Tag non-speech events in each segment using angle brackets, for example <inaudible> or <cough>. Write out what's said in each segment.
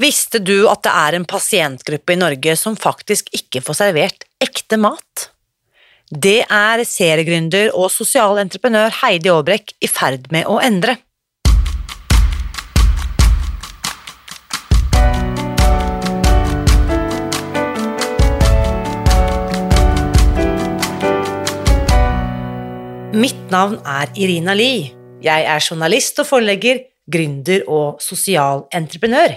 Visste du at det er en pasientgruppe i Norge som faktisk ikke får servert ekte mat? Det er seriegründer og sosial entreprenør Heidi Aabrekk i ferd med å endre. Mitt navn er Irina Lie. Jeg er journalist og forlegger, gründer og sosial entreprenør.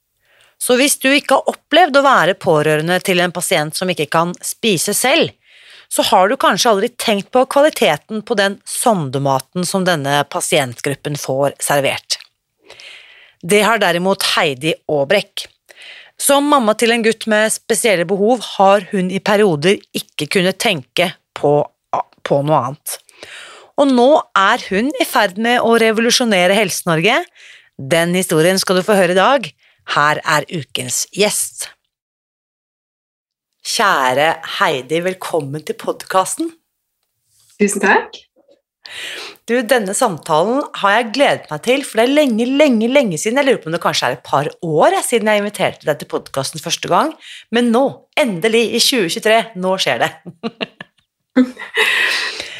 Så hvis du ikke har opplevd å være pårørende til en pasient som ikke kan spise selv, så har du kanskje aldri tenkt på kvaliteten på den sondematen som denne pasientgruppen får servert. Det har derimot Heidi Aabrekk. Som mamma til en gutt med spesielle behov har hun i perioder ikke kunnet tenke på, på noe annet. Og nå er hun i ferd med å revolusjonere Helse-Norge. Den historien skal du få høre i dag. Her er ukens gjest. Kjære Heidi, velkommen til podkasten. Tusen takk. Du, denne samtalen har jeg gledet meg til, for det er lenge, lenge lenge siden. Jeg lurer på om det kanskje er et par år siden jeg inviterte deg til podkasten første gang. Men nå, endelig, i 2023, nå skjer det. <laughs>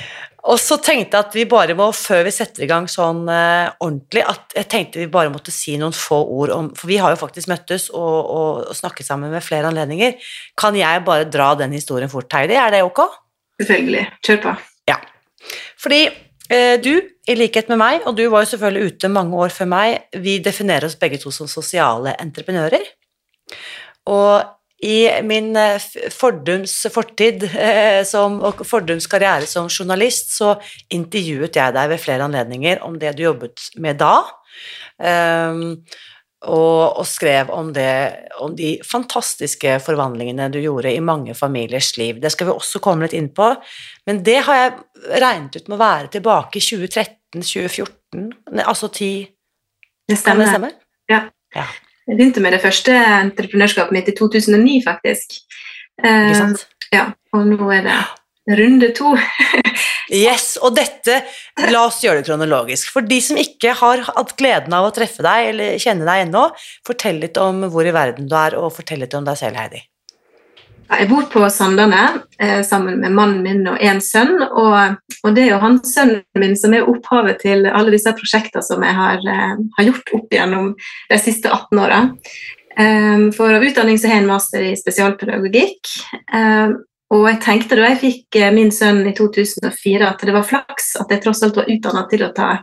Og så tenkte jeg at vi bare må, før vi setter i gang sånn eh, ordentlig, at jeg tenkte vi bare måtte si noen få ord om For vi har jo faktisk møttes og, og, og snakket sammen med flere anledninger. Kan jeg bare dra den historien fort, Heidi? Er det ok? Selvfølgelig. Kjør på. Ja. Fordi eh, du, i likhet med meg, og du var jo selvfølgelig ute mange år før meg, vi definerer oss begge to som sosiale entreprenører. Og i min eh, fordums fortid eh, som, og fordums karriere som journalist så intervjuet jeg deg ved flere anledninger om det du jobbet med da, um, og, og, skrev om, det, om de fantastiske forvandlingene du gjorde i mange familiers liv. Det skal vi også komme litt inn på, men det har jeg regnet ut med å være tilbake i 2013-2014, altså ti Det stemmer. Det stemme? Ja. ja. Jeg begynte med det første entreprenørskapet mitt i 2009, faktisk. Ikke sant? Uh, ja, og nå er det runde to. <laughs> yes, og dette La oss gjøre det kronologisk. For de som ikke har hatt gleden av å treffe deg eller kjenne deg ennå, fortell litt om hvor i verden du er, og fortell litt om deg selv, Heidi. Jeg bor på Sandane eh, sammen med mannen min og en sønn. Og, og, det er jo han sønnen min som er opphavet til alle disse prosjektene som jeg har, eh, har gjort opp gjennom de siste 18 åra. Eh, for av utdanning så har jeg en master i spesialpedagogikk. Eh, og jeg tenkte da jeg fikk eh, min sønn i 2004 at det var flaks at jeg tross alt var utdanna til å ta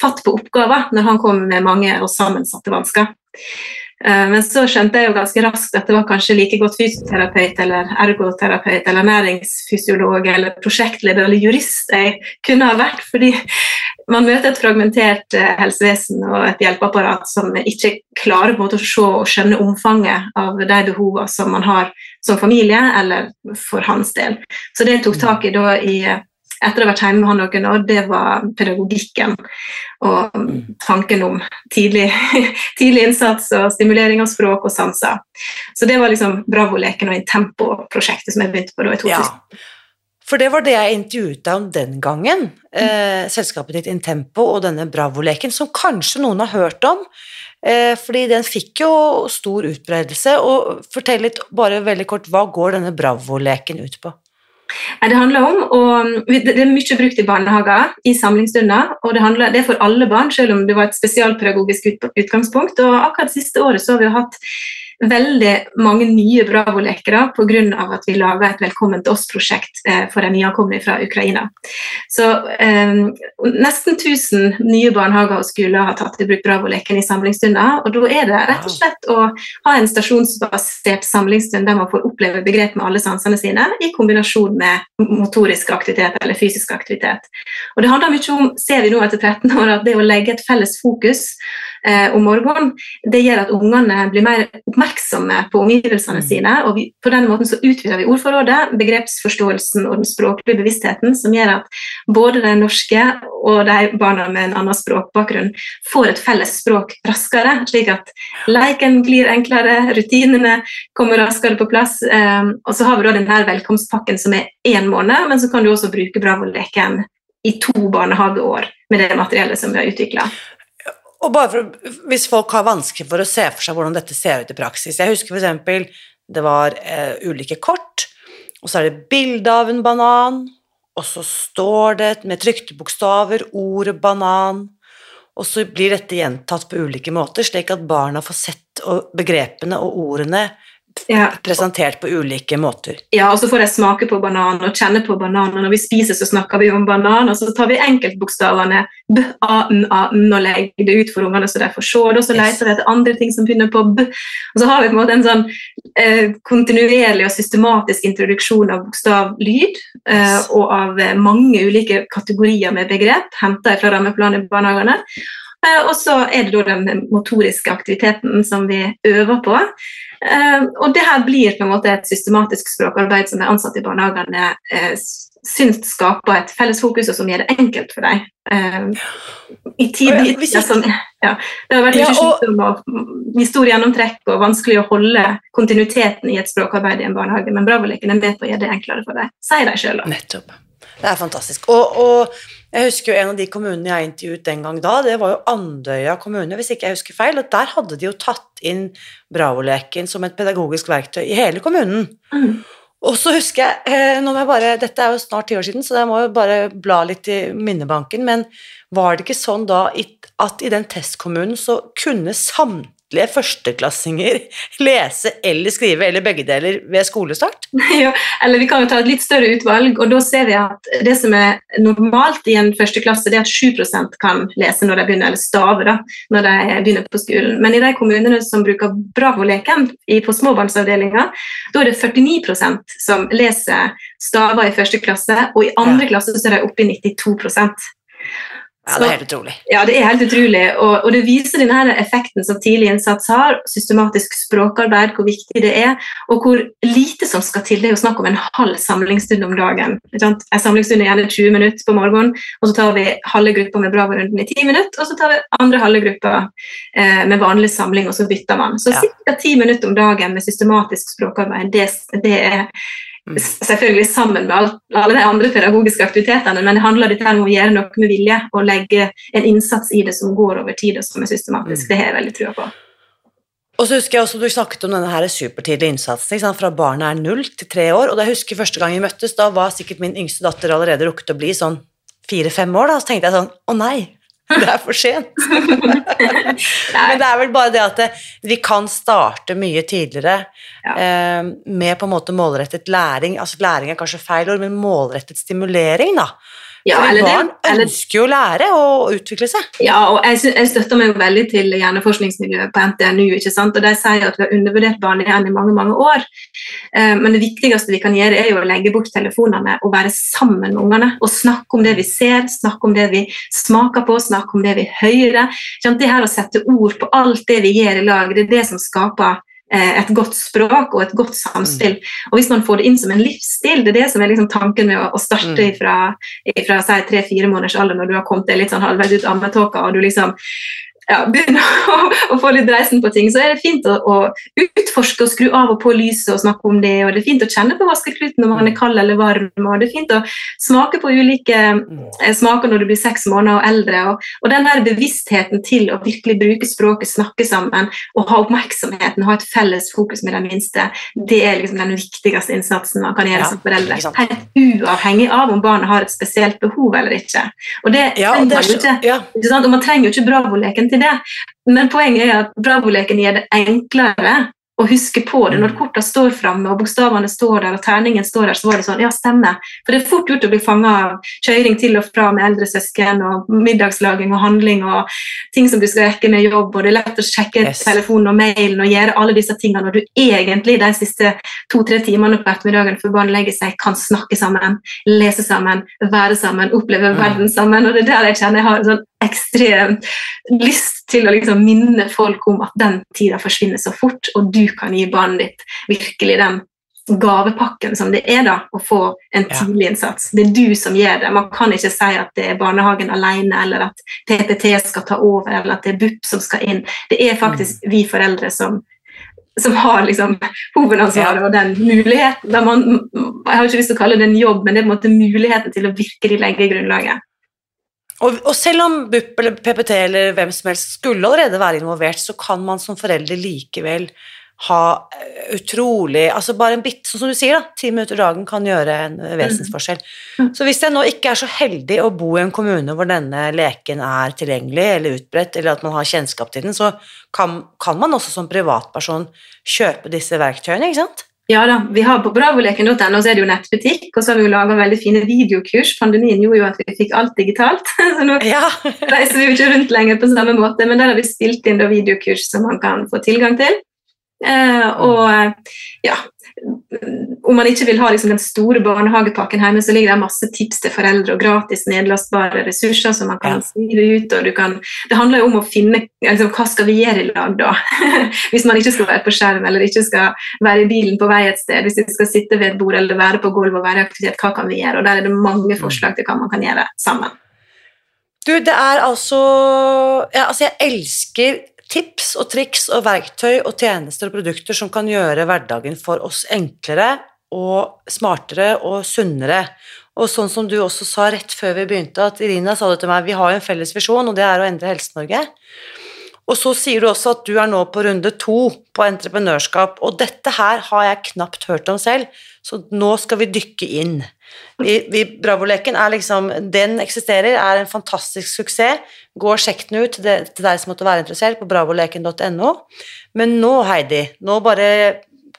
fatt på oppgaver når han kom med mange og sammensatte vansker. Eh, men så skjønte jeg jo ganske raskt at det var kanskje like godt fysioterapeut eller ergoterapeut eller næringsfysiolog eller prosjektleder eller jurist jeg kunne ha vært, fordi man møter et fragmentert eh, helsevesen og et hjelpeapparat som ikke klarer på en måte å se og skjønne omfanget av de behovene som man har som familie eller for hans del. Så det jeg tok tak i da i etter å ha vært hjemme med han noen år, det var pedagogikken. Og tanken om tidlig, <laughs> tidlig, innsats og stimulering av språk og sanser. Så det var liksom Bravo-leken og Intempo-prosjektet som jeg begynte på da i 2000. Ja. For det var det jeg intervjuet deg om den gangen. Eh, selskapet ditt Intempo og denne Bravo-leken, som kanskje noen har hørt om. Eh, fordi den fikk jo stor utbredelse. Og fortell litt, bare veldig kort, hva går denne Bravo-leken ut på? Det handler om, og det er mye brukt i barnehager i samlingsstunder. og det, handler, det, er for alle barn, selv om det var et spesialpedagogisk utgangspunkt. og Akkurat det siste året så har vi hatt veldig mange nye Bravo-lekere pga. at vi laga et Velkommen til oss-prosjekt eh, for de nyankomne fra Ukraina. Så eh, Nesten 1000 nye barnehager og skoler har tatt i bruk Bravo-leken i samlingsstunder. og Da er det rett og slett å ha en stasjonsbasert samlingsstund der man får oppleve begrep med alle sansene sine, i kombinasjon med motorisk aktivitet eller fysisk aktivitet. Og Det handler mye om, ser vi nå etter 13 år, at det å legge et felles fokus eh, om morgenen, det gjør at ungene blir mer oppmerksomme på omgivelsene mm. sine. og vi, På denne måten så utvider vi ordforrådet, begrepsforståelsen og den språklige bevisstheten, som gjør at både de norske og de barna med en annen språkbakgrunn får et felles språk raskere, slik at leken blir enklere, rutinene kommer raskere på plass. Eh, og så har vi da denne velkomstpakken som er én måned, men så kan du også bruke Bravo-leken i to barnehageår med det materiellet som vi har utvikla. Og bare for, Hvis folk har vanskelig for å se for seg hvordan dette ser ut i praksis Jeg husker f.eks. det var eh, ulike kort, og så er det bilde av en banan, og så står det med trykte bokstaver ordet banan, og så blir dette gjentatt på ulike måter, slik at barna får sett begrepene og ordene ja. presentert på ulike måter. Ja, og så får jeg smake på banan og kjenne på banan. Og når vi spiser, så snakker vi om banan, og så tar vi enkeltbokstavene b, a, n, a, n og legger det ut for ungene så de får se det. Og så leter jeg etter andre ting som begynner på b. Og så har vi på en måte en sånn eh, kontinuerlig og systematisk introduksjon av bokstavlyd eh, og av eh, mange ulike kategorier med begrep henta fra rammeplanen i barnehagene. Eh, og så er det da den motoriske aktiviteten som vi øver på. Eh, og det her blir på en måte et systematisk språkarbeid som de ansatte i barnehagene eh, syns skaper et felles fokus, og som gjør det enkelt for dem. I tid, ja, som, ja, det har vært mye sykdom og gjennomtrekk og vanskelig å holde kontinuiteten i et språkarbeid i en barnehage, men Bravoleken er med på å gjøre det enklere for deg, sier de sjøl. Det er fantastisk. Og, og, jeg husker jo en av de kommunene jeg intervjuet den gang da, det var jo Andøya kommune, hvis ikke jeg husker feil. Og der hadde de jo tatt inn Bravo-leken som et pedagogisk verktøy i hele kommunen. Mm. Og så husker jeg, eh, nå må jeg bare, Dette er jo snart ti år siden, så jeg må jo bare bla litt i minnebanken, men var det ikke sånn da at i den testkommunen så kunne samtlige samtlige førsteklassinger <laughs> lese eller skrive, eller begge deler, ved skolestart? <laughs> Ja, eller vi kan jo ta et litt større utvalg, og da ser vi at det som er normalt i en førsteklasse, det er at 7 kan lese når de begynner, eller stave da, når de begynner på skolen. Men i de kommunene som bruker Bravo-leken på småbarnsavdelinga, da er det 49% som leser staver i første klasse, og i andre klasse så er de oppe i 92 ja, det er helt utrolig. Ja, det er helt utrolig. Og, og, det viser denne effekten som tidlig innsats har, systematisk språkarbeid, hvor viktig det er, og hvor lite som skal til. Det er jo snakk om en halv samlingsstund om dagen. En samlingsstund er gjerne 20 minutter på morgenen, og så tar vi halve gruppa med Bravo-runden i 10 minutter, og så tar vi andre halve gruppa eh, med vanlig samling, og så bytter man. Så ja. ca. 10 minutter om dagen med systematisk språkarbeid, det, det er. Selvfølgelig sammen med alle de andre pedagogiske aktivitetene, men det handler dette om å gjøre noe med vilje og legge en innsats i det som går over tid og som er systematisk. Mm. Det har jeg veldig trua på. Og så husker jeg også Du snakket om denne her supertidlige innsatsen fra barnet er null til tre år. og da jeg husker Første gang vi møttes, da var sikkert min yngste datter allerede rukket å bli sånn fire-fem år. da, Så tenkte jeg sånn Å nei, det er for sent. <laughs> <laughs> Men det er vel bare det at det, vi kan starte mye tidligere ja. eh, med på en måte målrettet læring. Altså læring er kanskje feil ord, men målrettet stimulering, da. Ja, Fordi barn det, eller, ønsker jo å lære og utvikle seg. Ja, og jeg, jeg støtter meg veldig til hjerneforskningsmiljøet på NTNU. ikke sant? og De sier at vi har undervurdert barnehjernen i mange mange år. Eh, men det viktigste vi kan gjøre, er jo å legge bort telefonene og være sammen med ungene. Og snakke om det vi ser, snakke om det vi smaker på, snakke om det vi hører. Det her å sette ord på alt det vi gjør i lag, det er det som skaper et godt språk og et godt samspill. Mm. Og Hvis man får det inn som en livsstil, det er det som er liksom tanken med å, starte mm. fra, tre-fire måneders alder, når du har kommet deg litt sånn halvveis ut av ammetåka og du liksom ja, begynner å, å, få litt dreisen på ting, så er det fint å, å, utforske og skru av og på lyset og snakke om det. og Det er fint å kjenne på vaskekluten når man er kald eller varm. og Det er fint å smake på ulike eh, smaker når du blir seks måneder og eldre. Og, og den der bevisstheten til å virkelig bruke språket, snakke sammen og ha oppmerksomheten, ha et felles fokus med den minste, det er liksom den viktigste innsatsen man kan gjøre ja, som foreldre. Helt uavhengig av om barnet har et spesielt behov eller ikke. Og det, ja, og det er, man ikke, ja. ikke og man trenger jo ikke Bravo-leken til det. Men poenget er at Bravoleken gjør det enklere å huske på det. Når korta står framme og bokstavene står der og terningen står der, så var det sånn Ja, stemmer. For det er fort gjort å bli fanga av kjøring til og fra med eldre søsken og middagslaging og handling og ting som du skal rekke med jobb, og det er lett å sjekke yes. telefonen og mailen og gjøre alle disse tingene når du egentlig de siste to-tre timene på ettermiddagen før barn legger seg, kan snakke sammen, lese sammen, være sammen, oppleve mm. verden sammen. og det er der jeg kjenner jeg har en sånn ekstrem lyst til å liksom minne folk om at den tida forsvinner så fort, og du kan gi barnet ditt virkelig den gavepakken som det er da, å få en tidlig innsats. Det er du som gjør det. Man kan ikke si at det er barnehagen alene, eller at PPT skal ta over, eller at det er BUP som skal inn. Det er faktisk mm. vi foreldre som, som har liksom hovedansvaret og den muligheten. Man, jeg har ikke lyst til å kalle det en jobb, men det er på en måte muligheten til å virkelig legge grunnlaget. Og, og, selv om BUP eller PPT eller hvem som helst skulle allerede være involvert, så kan man som forelder likevel ha eh, utrolig altså Bare en bit, sånn som du sier, da, ti minutter dagen kan gjøre en vesensforskjell. Mm. Så hvis jeg nå ikke er så heldig å bo i en kommune hvor denne leken er tilgjengelig eller utbredt, eller at man har kjennskap til den, så kan, kan man også som privatperson kjøpe disse verktøyene, ikke sant? Ja da, vi har På bravoleken.no så er det jo nettbutikk, og så har vi jo laga veldig fine videokurs. Pandemien gjorde jo at vi fikk alt digitalt, <laughs> så nå ja. reiser vi jo ikke rundt lenger på samme måte. Men der har vi spilt inn videokurs som man kan få tilgang til. Eh, og ja, om man ikke vil ha liksom, den store barnehagepakken hjemme, så ligger det masse tips til foreldre og gratis nedlastbare ressurser som man kan skrive ut. og kan, Det handler jo om å finne altså, hva skal vi gjøre i lag da, <laughs> hvis man ikke skal være på skjerm eller ikke skal være i bilen på vei et sted. Hvis vi skal sitte ved et bord eller være på gulvet og være i aktivitet, hva kan vi gjøre? og Der er det mange mm. forslag til hva man kan gjøre sammen. Du, det er altså, ja, altså Jeg elsker tips og triks og verktøy og tjenester og produkter som kan gjøre hverdagen for oss enklere og smartere og sunnere. Og sånn som du også sa rett før vi begynte, at Irina sa det til meg, vi har jo en felles visjon, og det er å endre Helse-Norge. Og så sier du også at du er nå på runde to på entreprenørskap, og dette her har jeg knapt hørt om selv, så nå skal vi dykke inn. Vi, vi, Bravoleken er liksom Den eksisterer, er en fantastisk suksess. Gå og sjekk den ut til, deg som måtte være interessert, på bravoleken.no. Men nå, Heidi, nå bare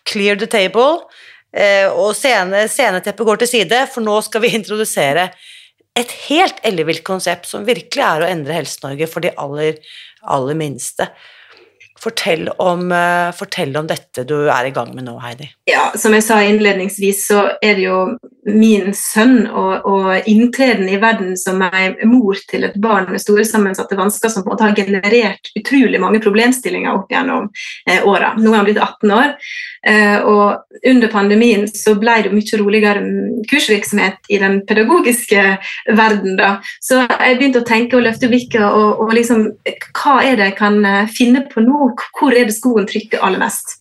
clear the table, eh, og scene, sceneteppet går til side, for nå skal vi introdusere et helt ellevilt konsept som virkelig er å endre Helse-Norge for de aller, aller minste. Fortell om, uh, fortell om, dette du er i gang med nå, Heidi. Ja, Som jeg sa innledningsvis, så er det jo min sønn og, og inntreden i verden som ei mor til et barn med store sammensatte vansker, som på en måte har generert utrolig mange problemstillinger opp gjennom eh, åra. Nå er han blitt 18 år, eh, og under pandemien så ble det mye roligere kursvirksomhet i den pedagogiske verden. da. Så jeg begynte å tenke og løfte blikket og, og liksom Hva er det jeg kan eh, finne på nå? Hvor er det skoen trykker aller mest.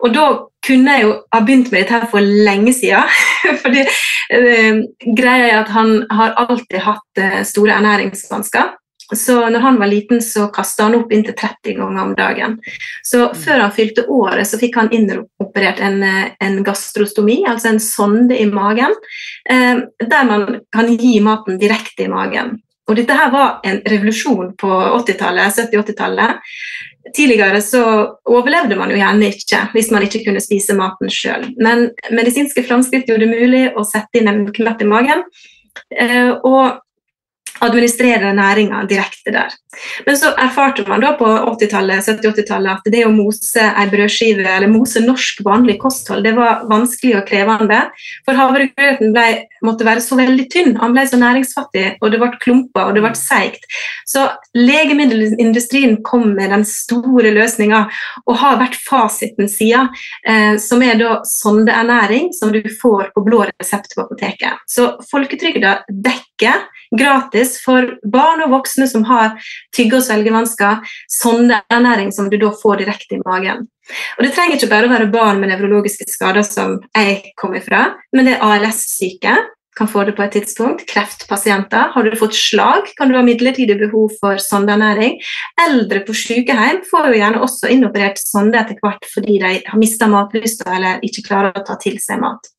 Og da kunne jeg jo ha begynt med dette her for lenge siden. <laughs> fordi eh, greia er at han har alltid hatt eh, store ernæringsvansker. Så når han var liten, så kasta han opp inntil 30 ganger om dagen. Så mm. før han fylte året, så fikk han innoperert en, eh, en gastrostomi, altså en sonde i magen, eh, der man kan gi maten direkte i magen. Og dette her var en revolusjon på 80-tallet, 70-80-tallet. Tidligere så overlevde man jo gjerne ikke hvis man ikke kunne spise maten sjøl. Men medisinske framskritt gjorde det mulig å sette inn en knapp i magen. Eh, og administrere næringa direkte der. Men så erfarte man da på 80-tallet 70-80-tallet at det å mose ei brødskive eller mose norsk vanlig kosthold det var vanskelig og krevende. For havregrøten måtte være så veldig tynn, han ble så næringsfattig, og det ble klumper og det ble seigt. Så legemiddelindustrien kom med den store løsninga og har vært fasiten siden, eh, som er da sondeernæring som du får på blå resept på apoteket. Så folketrygda dekker gratis for barn og voksne som har tygge- og svelgevansker, sondeernæring som du da får direkte i magen. Og Det trenger ikke bare å være barn med nevrologiske skader, som jeg kommer fra, men det er ALS-syke kan få det på et tidspunkt. Kreftpasienter. Har du fått slag, kan du ha midlertidig behov for sondeernæring. Eldre på sykehjem får jo gjerne også innoperert sonde etter hvert fordi de har mista matlysta eller ikke klarer å ta til seg mat.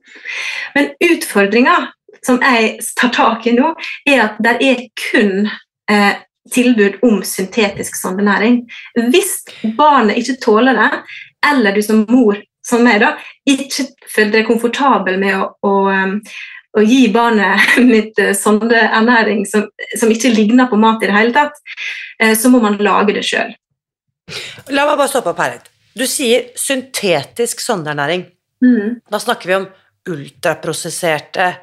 Men utfordringa som jeg tar tak i nå, er at det er kun eh, tilbud om syntetisk sondenæring. Hvis barnet ikke tåler det, eller du som mor som meg da, ikke føler deg komfortabel med å, å, um, å gi barnet <laughs> mitt eh, sondeernæring som, som, ikke ligner på mat i det hele tatt, eh, så må man lage det sjøl. La meg bare stoppe opp her litt. Du sier syntetisk sondeernæring. Mm. Da snakker vi om ultraprosesserte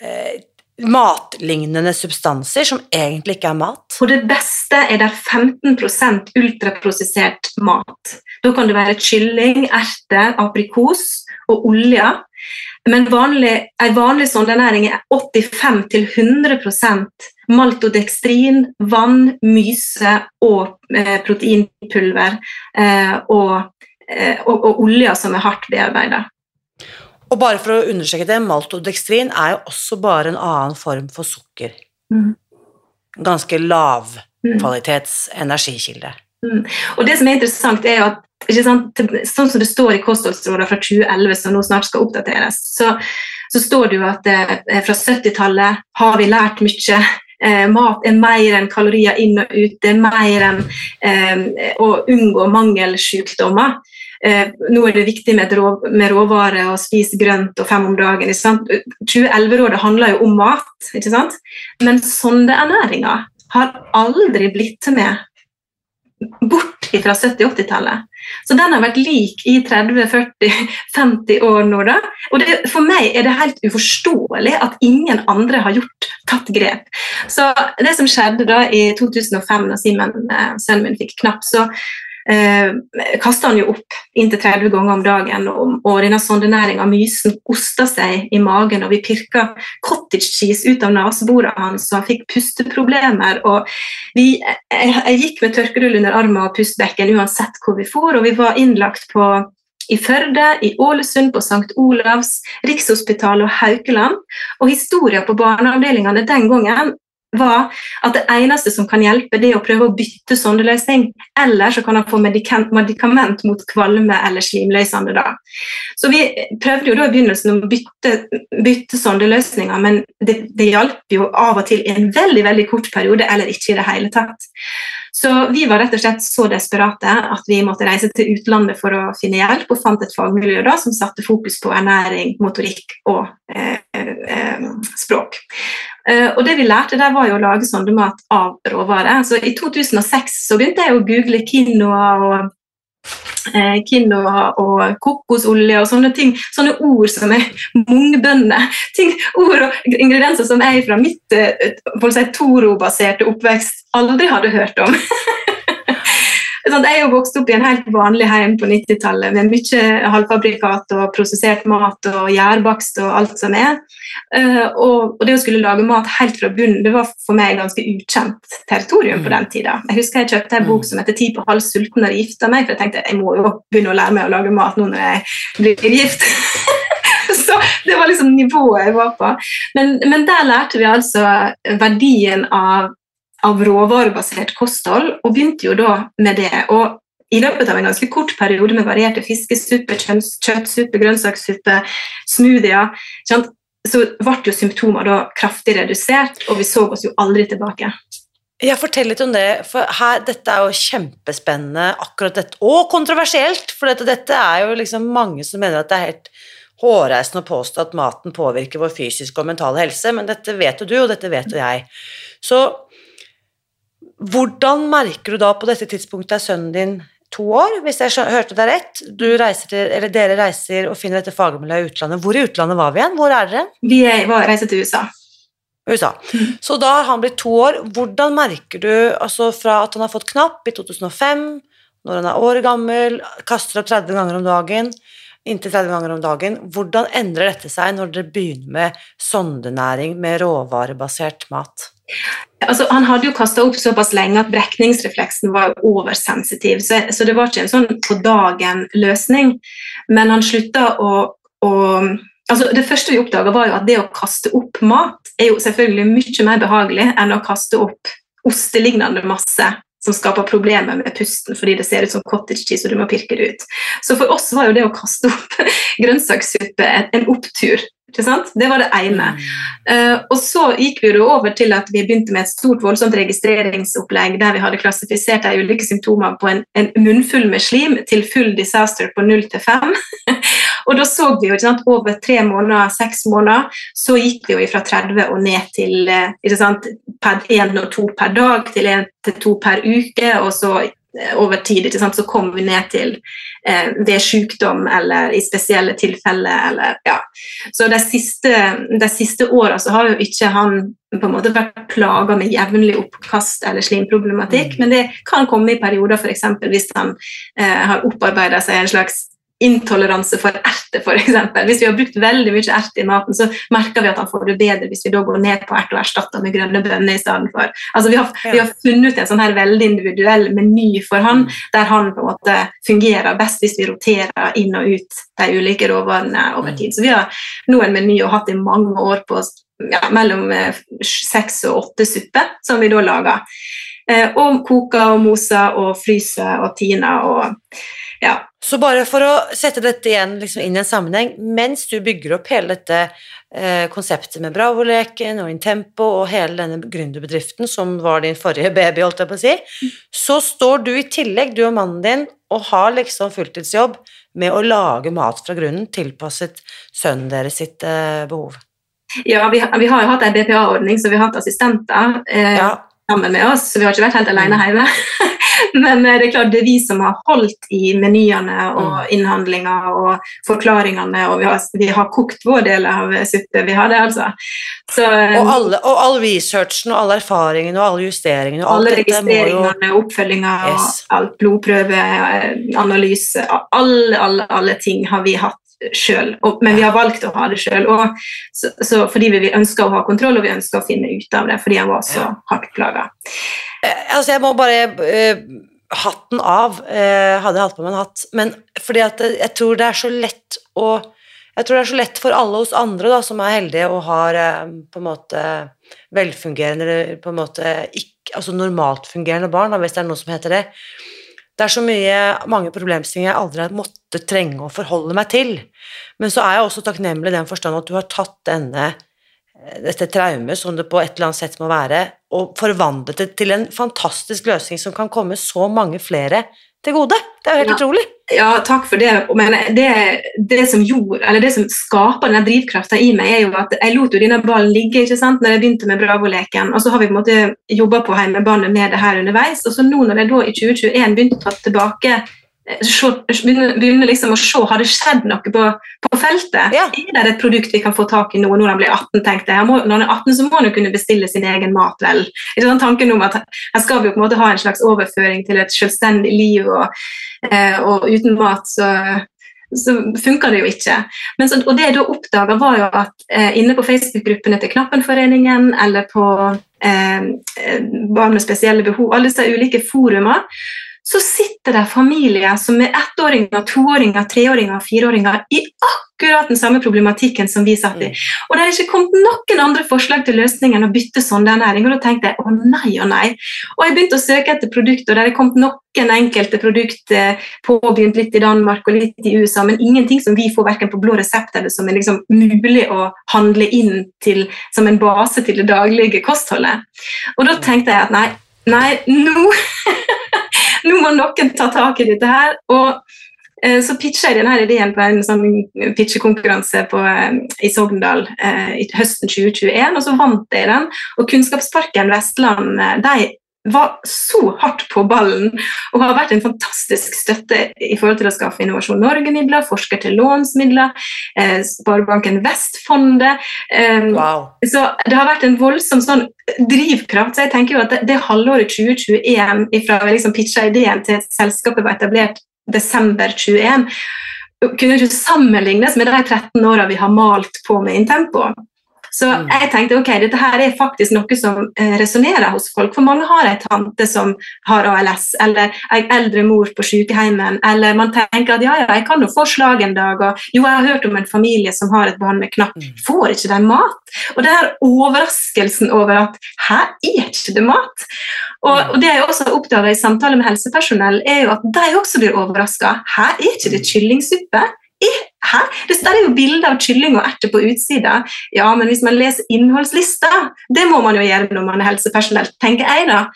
eh, matlignende substanser som egentlig ikke er mat? På det beste er det 15% ultraprosessert mat. Da kan det være kylling, erter, aprikos og olje. Men vanlig, en vanlig sondenæring er 85-100 maltodekstrin, vann, myse og eh, proteinpulver eh, og, eh, og, og oljer som er hardt bearbeida. Og bare for å understreke det, maltodekstrin er jo også bare en annen form for sukker. Mm. Ganske lavkvalitets mm. energikilde. Mm. Og det som er interessant, er at sant, sånn som det står i kostholdsrådene fra 2011, som nå snart skal oppdateres, så, så står det jo at eh, fra 70-tallet har vi lært mye. Eh, mat er mer enn kalorier inn og ut, det er mer enn eh, å unngå mangelsykdommer. Eh, nå er det viktig med, rå, med råvarer og spise grønt og fem om dagen. 2011-rådet handler jo om mat, ikke sant? men sondeernæringa har aldri blitt med bort fra 70-80-tallet. Så den har vært lik i 30-40-50 år nå. da. Og det, For meg er det helt uforståelig at ingen andre har gjort, tatt grep. Så det som skjedde da i 2005, da Simen, eh, sønnen min, fikk knapp, så eh, kasta han jo opp inntil 30 ganger om dagen. Og, og denne sondenæringa, mysen, osta seg i magen, og vi pirka cottage cheese ut av neseborene hans, og han fikk pusteproblemer. og vi, jeg, jeg gikk med tørkerull under armen og pustbekken uansett hvor vi for, og vi var innlagt på i Førde, i Ålesund, på St. Olavs, Rikshospitalet og Haukeland. Og historien på barneavdelingene den gangen var at det eneste som kan hjelpe, det er å prøve å bytte sondeløsning. Eller så kan han få medikament mot kvalme eller slimløsende. da. Så vi prøvde jo da i begynnelsen å bytte, bytte sondeløsninger, men det, det hjalp jo av og til i en veldig veldig kort periode, eller ikke i det hele tatt. Så vi var rett og slett så desperate at vi måtte reise til utlandet for å finne hjelp, og fant et fagmiljø da som satte fokus på ernæring, motorikk og eh, eh, språk. Uh, og det vi lærte der var jo å lage sondemat av råvarer. Så I 2006 så begynte jeg å google quinoa og, uh, quinoa og kokosolje og sånne ting. Sånne ord som er mungbønner. ord og ingredienser som jeg fra mitt uh, si, Toro-baserte oppvekst aldri hadde hørt om. <laughs> Sånn, jeg er jo vokst opp i en helt vanlig heim på 90-tallet med mye halvfabrikat og prosessert mat og gjærbakst og alt som er. Uh, og, det å skulle lage mat helt fra bunnen det var for meg ganske ukjent territorium på mm. den tida. Jeg husker jeg kjøpte en bok mm. som heter 'Ti på halv sulten' og gifta meg, for jeg tenkte jeg må jo begynne å lære meg å lage mat nå når jeg blir gift. <laughs> Så det var liksom nivået jeg var på. Men, men der lærte vi altså verdien av av råvarebasert kosthold, og begynte jo da med det. Og i løpet av en ganske kort periode med varierte fiskesuppe, kjøttsuppe, grønnsakssuppe, smoothier, så ble jo symptomer da kraftig redusert, og vi så oss jo aldri tilbake. Ja, Fortell litt om det, for her, dette er jo kjempespennende, akkurat dette, og kontroversielt. For dette, dette er jo liksom mange som mener at det er helt hårreisende å påstå at maten påvirker vår fysiske og mentale helse, men dette vet jo du, og dette vet jo jeg. Så hvordan merker du da på dette tidspunktet er sønnen din to år, hvis jeg hørte deg rett? Reiser til, eller dere reiser og finner dette fagmiljøet i utlandet. Hvor i utlandet var vi igjen? Hvor er dere? Vi reiser til USA. USA. Så da har han blitt to år. Hvordan merker du altså fra at han har fått knapp i 2005, når han er år gammel, kaster opp 30 ganger om dagen, inntil 30 ganger om dagen, hvordan endrer dette seg når dere begynner med sondenæring med råvarebasert mat? Altså, han hadde jo kasta opp såpass lenge at brekningsrefleksen var oversensitiv, så, så, det var ikke en sånn på dagen-løsning. Men han slutta å, å altså Det første vi oppdaga, var jo at det å kaste opp mat er jo selvfølgelig mye mer behagelig enn å kaste opp ostelignende masse som skaper problemer med pusten fordi det ser ut som cottage cheese og du må pirke det ut. Så for oss var jo det å kaste opp <laughs> grønnsakssuppe en opptur. Det var det ene. Uh, og så gikk vi jo over til at vi begynte med et stort voldsomt registreringsopplegg der vi hadde klassifisert de ulike symptomer på en, en munnfull med slim til full disaster på 0 til 5. <laughs> og da så vi jo ikke sant, over tre måneder, seks måneder, så gikk vi jo fra 30 og ned til eh, ikke sant, per én og to per dag til én til to per uke, og så Eh, over tid så kom vi ned til eh, ved sykdom eller i spesielle tilfeller. Eller, ja. Så de siste, de siste åra har jo ikke han på en måte vært plaga med jevnlig oppkast eller slimproblematikk, mm. men det kan komme i perioder f.eks. hvis han eh, har opparbeida seg en slags intoleranse for erter, f.eks. Hvis vi har brukt veldig mye erte i maten, så merker vi at han får det bedre hvis vi da går ned på ert og erstatter med grønne bønner i stedet for. Altså, vi, har, ja. vi har funnet ut en sånn her veldig individuell meny for han, der han på en måte fungerer best hvis vi roterer inn og ut de ulike råvarene over tid. Så vi har nå en meny og hatt i mange år på ja, mellom eh, seks og åtte supper, som vi da lager. Eh, og koker og moser og fryser og tiner og ja, så bare for å sette dette igjen liksom inn i en sammenheng, mens du bygger opp hele dette eh, konseptet med Bravo-leken og Intempo og hele denne gründerbedriften som var din forrige baby, holdt jeg på å si, så står du i tillegg, du og mannen din, og har liksom fulltidsjobb med å lage mat fra grunnen tilpasset sønnen deres sitt eh, behov. Ja, vi, vi, har jo hatt en BPA-ordning, så vi har hatt assistenter. Eh, ja sammen med oss, så vi har ikke vært helt alene mm. hjemme. <laughs> Men eh, det er klart det er vi som har holdt i menyene og mm. innhandlinga og forklaringene, og vi har, vi har, kokt vår del av suppe. Vi har det, altså. Så, og, eh, alle, og, all researchen og alle erfaringene og alle justeringene og Alle registreringene, jo... oppfølginga, yes. alt blodprøveanalyse, alle, alle, alle ting har vi hatt sjøl, men vi har valgt å ha det sjøl. Fordi vi ønsker å ha kontroll og vi ønsker å finne ut av det fordi han var så hardt plaga. Eh, altså, jeg må bare uh, Hatten av. Uh, hadde jeg hatt på meg en hatt. Men fordi at jeg tror det er så lett å jeg tror det er så lett for alle oss andre da, som er heldige og har på en måte velfungerende eller på en måte ikke, altså normalt fungerende barn, hvis det er noe som heter det, det er så mye, mange problemstillinger jeg aldri har måttet trenge å forholde meg til. Men så er jeg også takknemlig i den forstand at du har tatt denne, eh, dette traumet, som det på et eller annet sett må være, og forvandlet det til en fantastisk løsning som kan komme så mange flere til gode. Det er jo helt ja. utrolig. Ja, takk for det. Men det, det, som gjorde, eller det som skaper denne drivkrafta i meg, er jo at jeg lot jo denne ballen ligge ikke sant, når jeg begynte med Bravo-leken. Og så har vi på en måte jobba på hjemmebane med det her underveis. Og så nå når jeg da i 2021 begynte å ta tilbake begynner liksom å se har det skjedd noe på, på feltet. Ja. Er det et produkt vi kan få tak i nå når han blir 18? tenkte jeg. Må, når han er 18, så må han jo kunne bestille sin egen mat, vel. Ikke sånn tanken om at Her skal vi jo på en måte ha en slags overføring til et selvstendig liv, og, eh, og uten mat så, så funka det jo ikke. Så, og det jeg da oppdaga, var jo at eh, inne på Facebook-gruppene til Knappenforeningen eller på eh, eh, Barn med spesielle behov, alle disse ulike forumer, så sitter det familier som er ettåringer, toåringer, treåringer fireåringer i akkurat den samme problematikken som vi satt i. Mm. Og det er ikke kommet noen andre forslag til løsning enn å bytte sondeernæring. Og da tenkte jeg å nei og nei. Og jeg begynte å søke etter produkter, og det er kommet noen enkelte produkter eh, påbegynt litt i Danmark og litt i USA, men ingenting som vi får verken på blå resept eller som er liksom mulig å handle inn til som en base til det daglige kostholdet. Og da tenkte jeg at nei, nei, nå <laughs> nå må noen ta tak i dette her. og eh, så pitcha jeg denne ideen på en sånn pitchekonkurranse eh, i Sogndal eh, høsten 2021, og så vant jeg den. Og Kunnskapsparken Vestland eh, de var så hardt på ballen og har vært en fantastisk støtte i forhold til å skaffe Innovasjon Norge-midler, Forsker til lånsmidler, eh, Sparebanken Vestfondet. Eh, wow. Så det har vært en voldsom sånn drivkraft. Så jeg tenker jo at det, det halvåret 2021 fra jeg liksom pitcha ideen til selskapet var etablert desember 2021, kunne ikke sammenlignes med de 13 åra vi har malt på med Intempo. Så mm. jeg tenkte ok, dette her er faktisk noe som eh, resonnerer hos folk. For mange har ei tante som har ALS, eller ei eldre mor på sykehjemmet. Eller man tenker at ja, ja, jeg kan jo få slag en dag. Og jo, jeg har hørt om en familie som har et barn med knapp. Mm. Får ikke de mat? Og det her overraskelsen over at her er ikke det mat. Og, mm. det jeg også har oppdaga i samtale med helsepersonell, er jo at de også blir overraska. Her er ikke det kyllingsuppe. Hæ? Det er jo bilder av kylling og erter på utsida. Ja, men hvis man leser innholdslista, det må man jo gjøre når man er helsepersonell, tenker jeg da.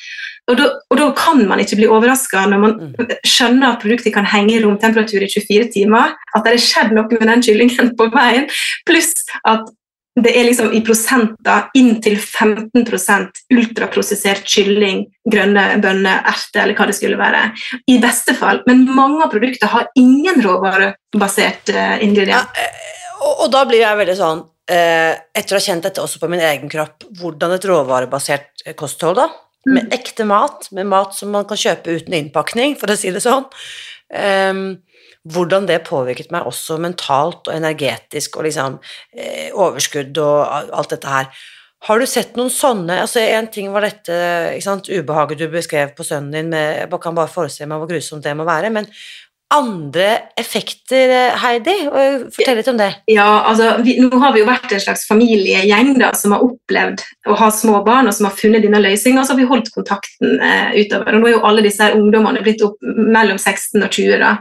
Og da, og da kan man ikke bli overraska når man Mm. skjønner at produktet kan henge i romtemperatur i 24 timer, at det har skjedd noe med den kyllingen på veien, pluss at det er liksom i prosenter inntil 15 ultraprosessert kylling, grønne bønner, erter eller hva det skulle være. I beste fall. Men mange av produktene har ingen råvarebasert ingrediens. Ja, eh, og, og da blir jeg veldig sånn eh, Etter å ha kjent dette også på min egen kropp, hvordan et råvarebasert eh, kosthold, da, med ekte mat, med mat som man kan kjøpe uten innpakning, for å si det sånn, ehm, hvordan det påvirket meg også mentalt og energetisk og liksom eh, overskudd og alt dette her. Har du sett noen sånne altså En ting var dette ikke sant, ubehaget du beskrev på sønnen din, med, jeg kan bare forestille meg hvor grusomt det må være, men andre effekter, eh, Heidi? Fortell litt om det. Ja, altså, vi, Nå har vi jo vært en slags familiegjeng da, som har opplevd å ha små barn, og som har funnet denne løsninga, og så har vi holdt kontakten eh, utover. Og Nå er jo alle disse her ungdommene blitt opp mellom 16 og 20. da.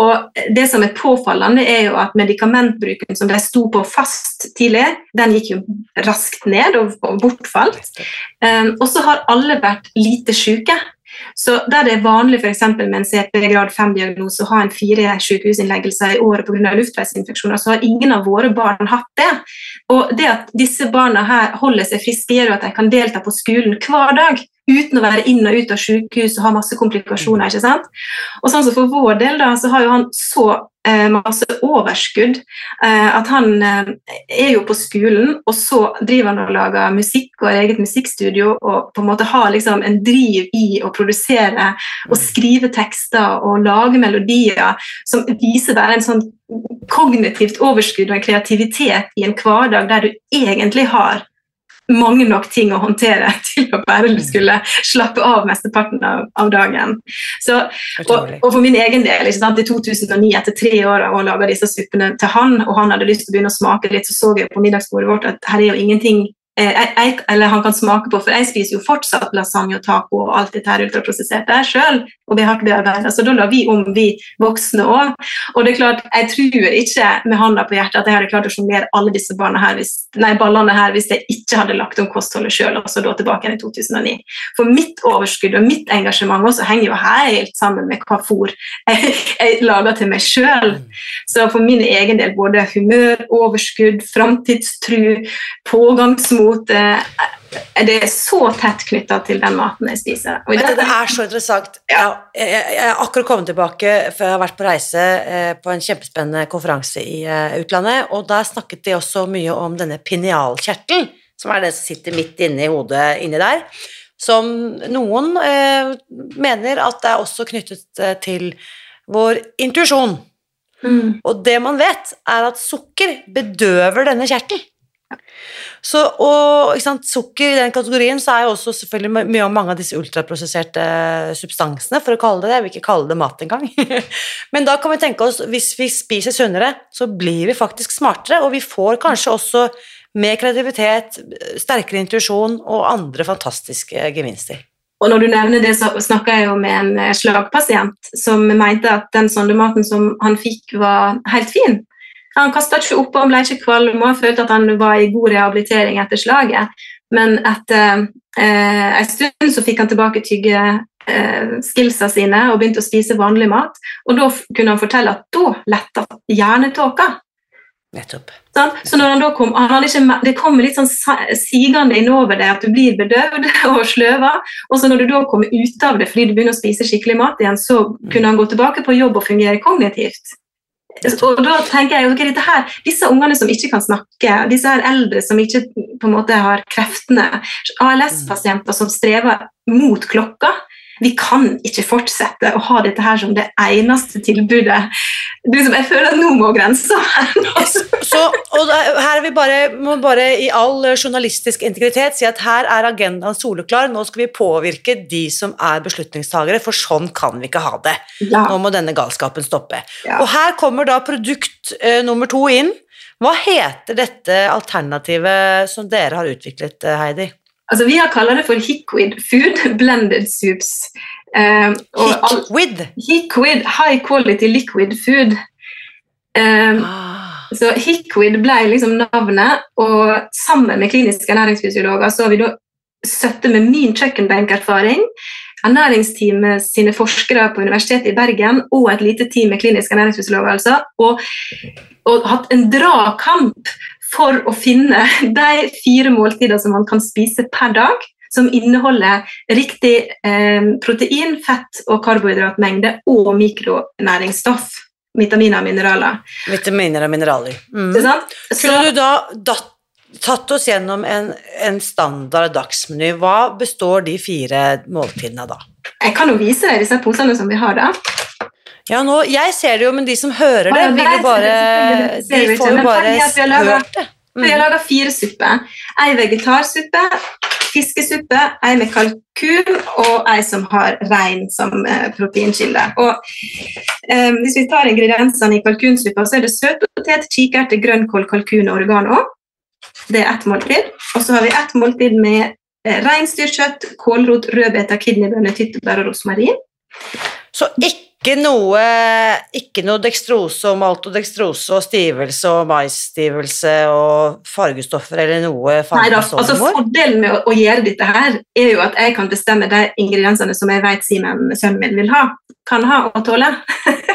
Og Det som er påfallende, er jo at medikamentbruken som de sto på fast tidligere, den gikk jo raskt ned og, og bortfalt. Um, og så har alle vært lite syke. Så Der det er vanlig for med en CP grad 5-diagnose å ha en fire sykehusinnleggelser i året pga. luftveisinfeksjoner, så har ingen av våre barn hatt det. Og det at disse barna her holder seg friske, gjør at de kan delta på skolen hver dag uten å være inn og ut av sykehus og ha masse komplikasjoner. ikke sant? Og sånn som For vår del da, så har jo han så eh, masse overskudd eh, at han eh, er jo på skolen, og så driver han og lager musikk og har eget musikkstudio og på en måte har liksom en driv i å produsere og skrive tekster og lage melodier som viser bare en sånn kognitivt overskudd og en kreativitet i en hverdag der du egentlig har mange nok ting å håndtere <laughs> til å bare skulle slappe av mesteparten av, av dagen. Så, og, og for min egen del, i 2009, etter tre år av å lage disse suppene til han, og han hadde lyst til å begynne å smake litt, så så jeg på middagsbordet vårt at her er jo ingenting eh, jeg, jeg, eller han kan smake på, for jeg spiser jo fortsatt lasagne og taco og alt dette her ultraprosesserte sjøl, og vi har ikke bearbeidet, så da la vi om, vi voksne òg. Og det er klart, jeg tror ikke med handa på hjertet at jeg hadde klart å sjonglere alle disse her hvis, nei, ballene her hvis jeg ikke hadde lagt om kostholdet sjøl, altså da tilbake i 2009. For mitt overskudd og mitt engasjement også henger jo helt sammen med hva fôr jeg, jeg lager til meg sjøl. Så for min egen del både humør, overskudd, framtidstru, pågangsmot eh, Det er så tett knytta til den maten jeg spiser. Men det, det er så interessant. Ja, jeg, jeg jeg har akkurat kommet tilbake, før jeg har vært på reise eh, på en kjempespennende konferanse i eh, utlandet, og der snakket de også mye om denne pinealkjertelen, som er det som sitter midt inne i hodet inni der, som noen eh, mener at det er også knyttet eh, til vår intuisjon. Mm. Og det man vet, er at sukker bedøver denne kjertelen. Så, og sant, Sukker i den kategorien så er jo også selvfølgelig mye av mange av disse ultraprosesserte substansene, for å kalle det det. Jeg vil ikke kalle det mat engang. <laughs> Men da kan vi tenke oss, hvis vi spiser sunnere, så blir vi faktisk smartere, og vi får kanskje også mer kreativitet, sterkere intuisjon og andre fantastiske gevinster. Og når du nevner det, så snakka jeg jo med en eh, slagpasient som mente at den sondematen som han fikk, var helt fin. Han kasta ikke opp, han ble ikke kvalm og han følte at han var i god rehabilitering etter slaget. Men etter eh, en stund så fikk han tilbake tygge eh, skillsa sine og begynte å spise vanlig mat. Og da kunne han fortelle at da letta hjernetåka. Nettopp. Sånn? Så når han da kom, han ikke, Det kommer litt sånn sigende innover deg at du blir bedøvd <laughs> og sløva. Og så når du da kommer ut av det fordi du begynner å spise skikkelig mat igjen, så kunne han gå tilbake på jobb og fungere kognitivt. Og da tenker jeg, okay, her, Disse ungene som ikke kan snakke, disse her eldre som ikke på en måte har kreftene, ALS-pasienter som strever mot klokka Vi kan ikke fortsette å ha dette her som det eneste tilbudet. Du, som jeg føler at nå må grensa <laughs> da, her er vi bare, må bare i all eh, journalistisk integritet si at her er agendaen soleklar. Nå skal vi påvirke de som er beslutningstagere, for sånn kan vi ikke ha det. Ja. Nå må denne galskapen stoppe. Ja. Og her kommer da produkt eh, nummer to inn. Hva heter dette alternativet som dere har utviklet, eh, Heidi? Altså, vi har kaller det for Hickwid Food Blended Soups. Eh, all- Hickwid High Quality Liquid Food. Eh, Ah. så Hickwid ble liksom navnet, og sammen med kliniske ernæringsfysiologer så har vi da støtte med min kjøkkenbenkerfaring, ernæringsteamet sine forskere på Universitetet i Bergen og et lite team med kliniske ernæringsfysiologer, altså, og, og hatt en dragkamp for å finne de fire måltider som man kan spise per dag, som inneholder riktig eh, protein, fett og karbohydratmengde og mikronæringsstoff, vitaminer og mineraler. Vitaminer og mineraler. Mm. Kunne du da datt, tatt oss gjennom en, en standard dagsmeny? Hva består de fire måltidene av da? jeg kan jo vise deg disse posene som vi har da. Ja, nå, jeg ser det jo, men de som hører det, vil jo bare De får jo bare hørt det. Vi har laga fire supper. Ei vegetarsuppe, fiskesuppe, ei med kalkun og ei som har rein som eh, proteinkilde. Og, eh, hvis vi tar ingrediensene i kalkunsuppa, så er det søtpotet, kikerte, grønnkål, kalkun og oregano. Det er ett måltid. Og så har vi ett måltid med eh, reinsdyrkjøtt, kålrot, rødbeter, kidneybønner, tyttebær og rosmarin. Så ikke noe, ikke noe dekstrose og maltodekstrose og stivelse og maisstivelse og fargestoffer eller noe da, altså? Fordelen med å, å gjøre dette her, er jo at jeg kan bestemme de ingrediensene som jeg vet Simen, sønnen min, vil ha. Kan ha og tåle. <laughs>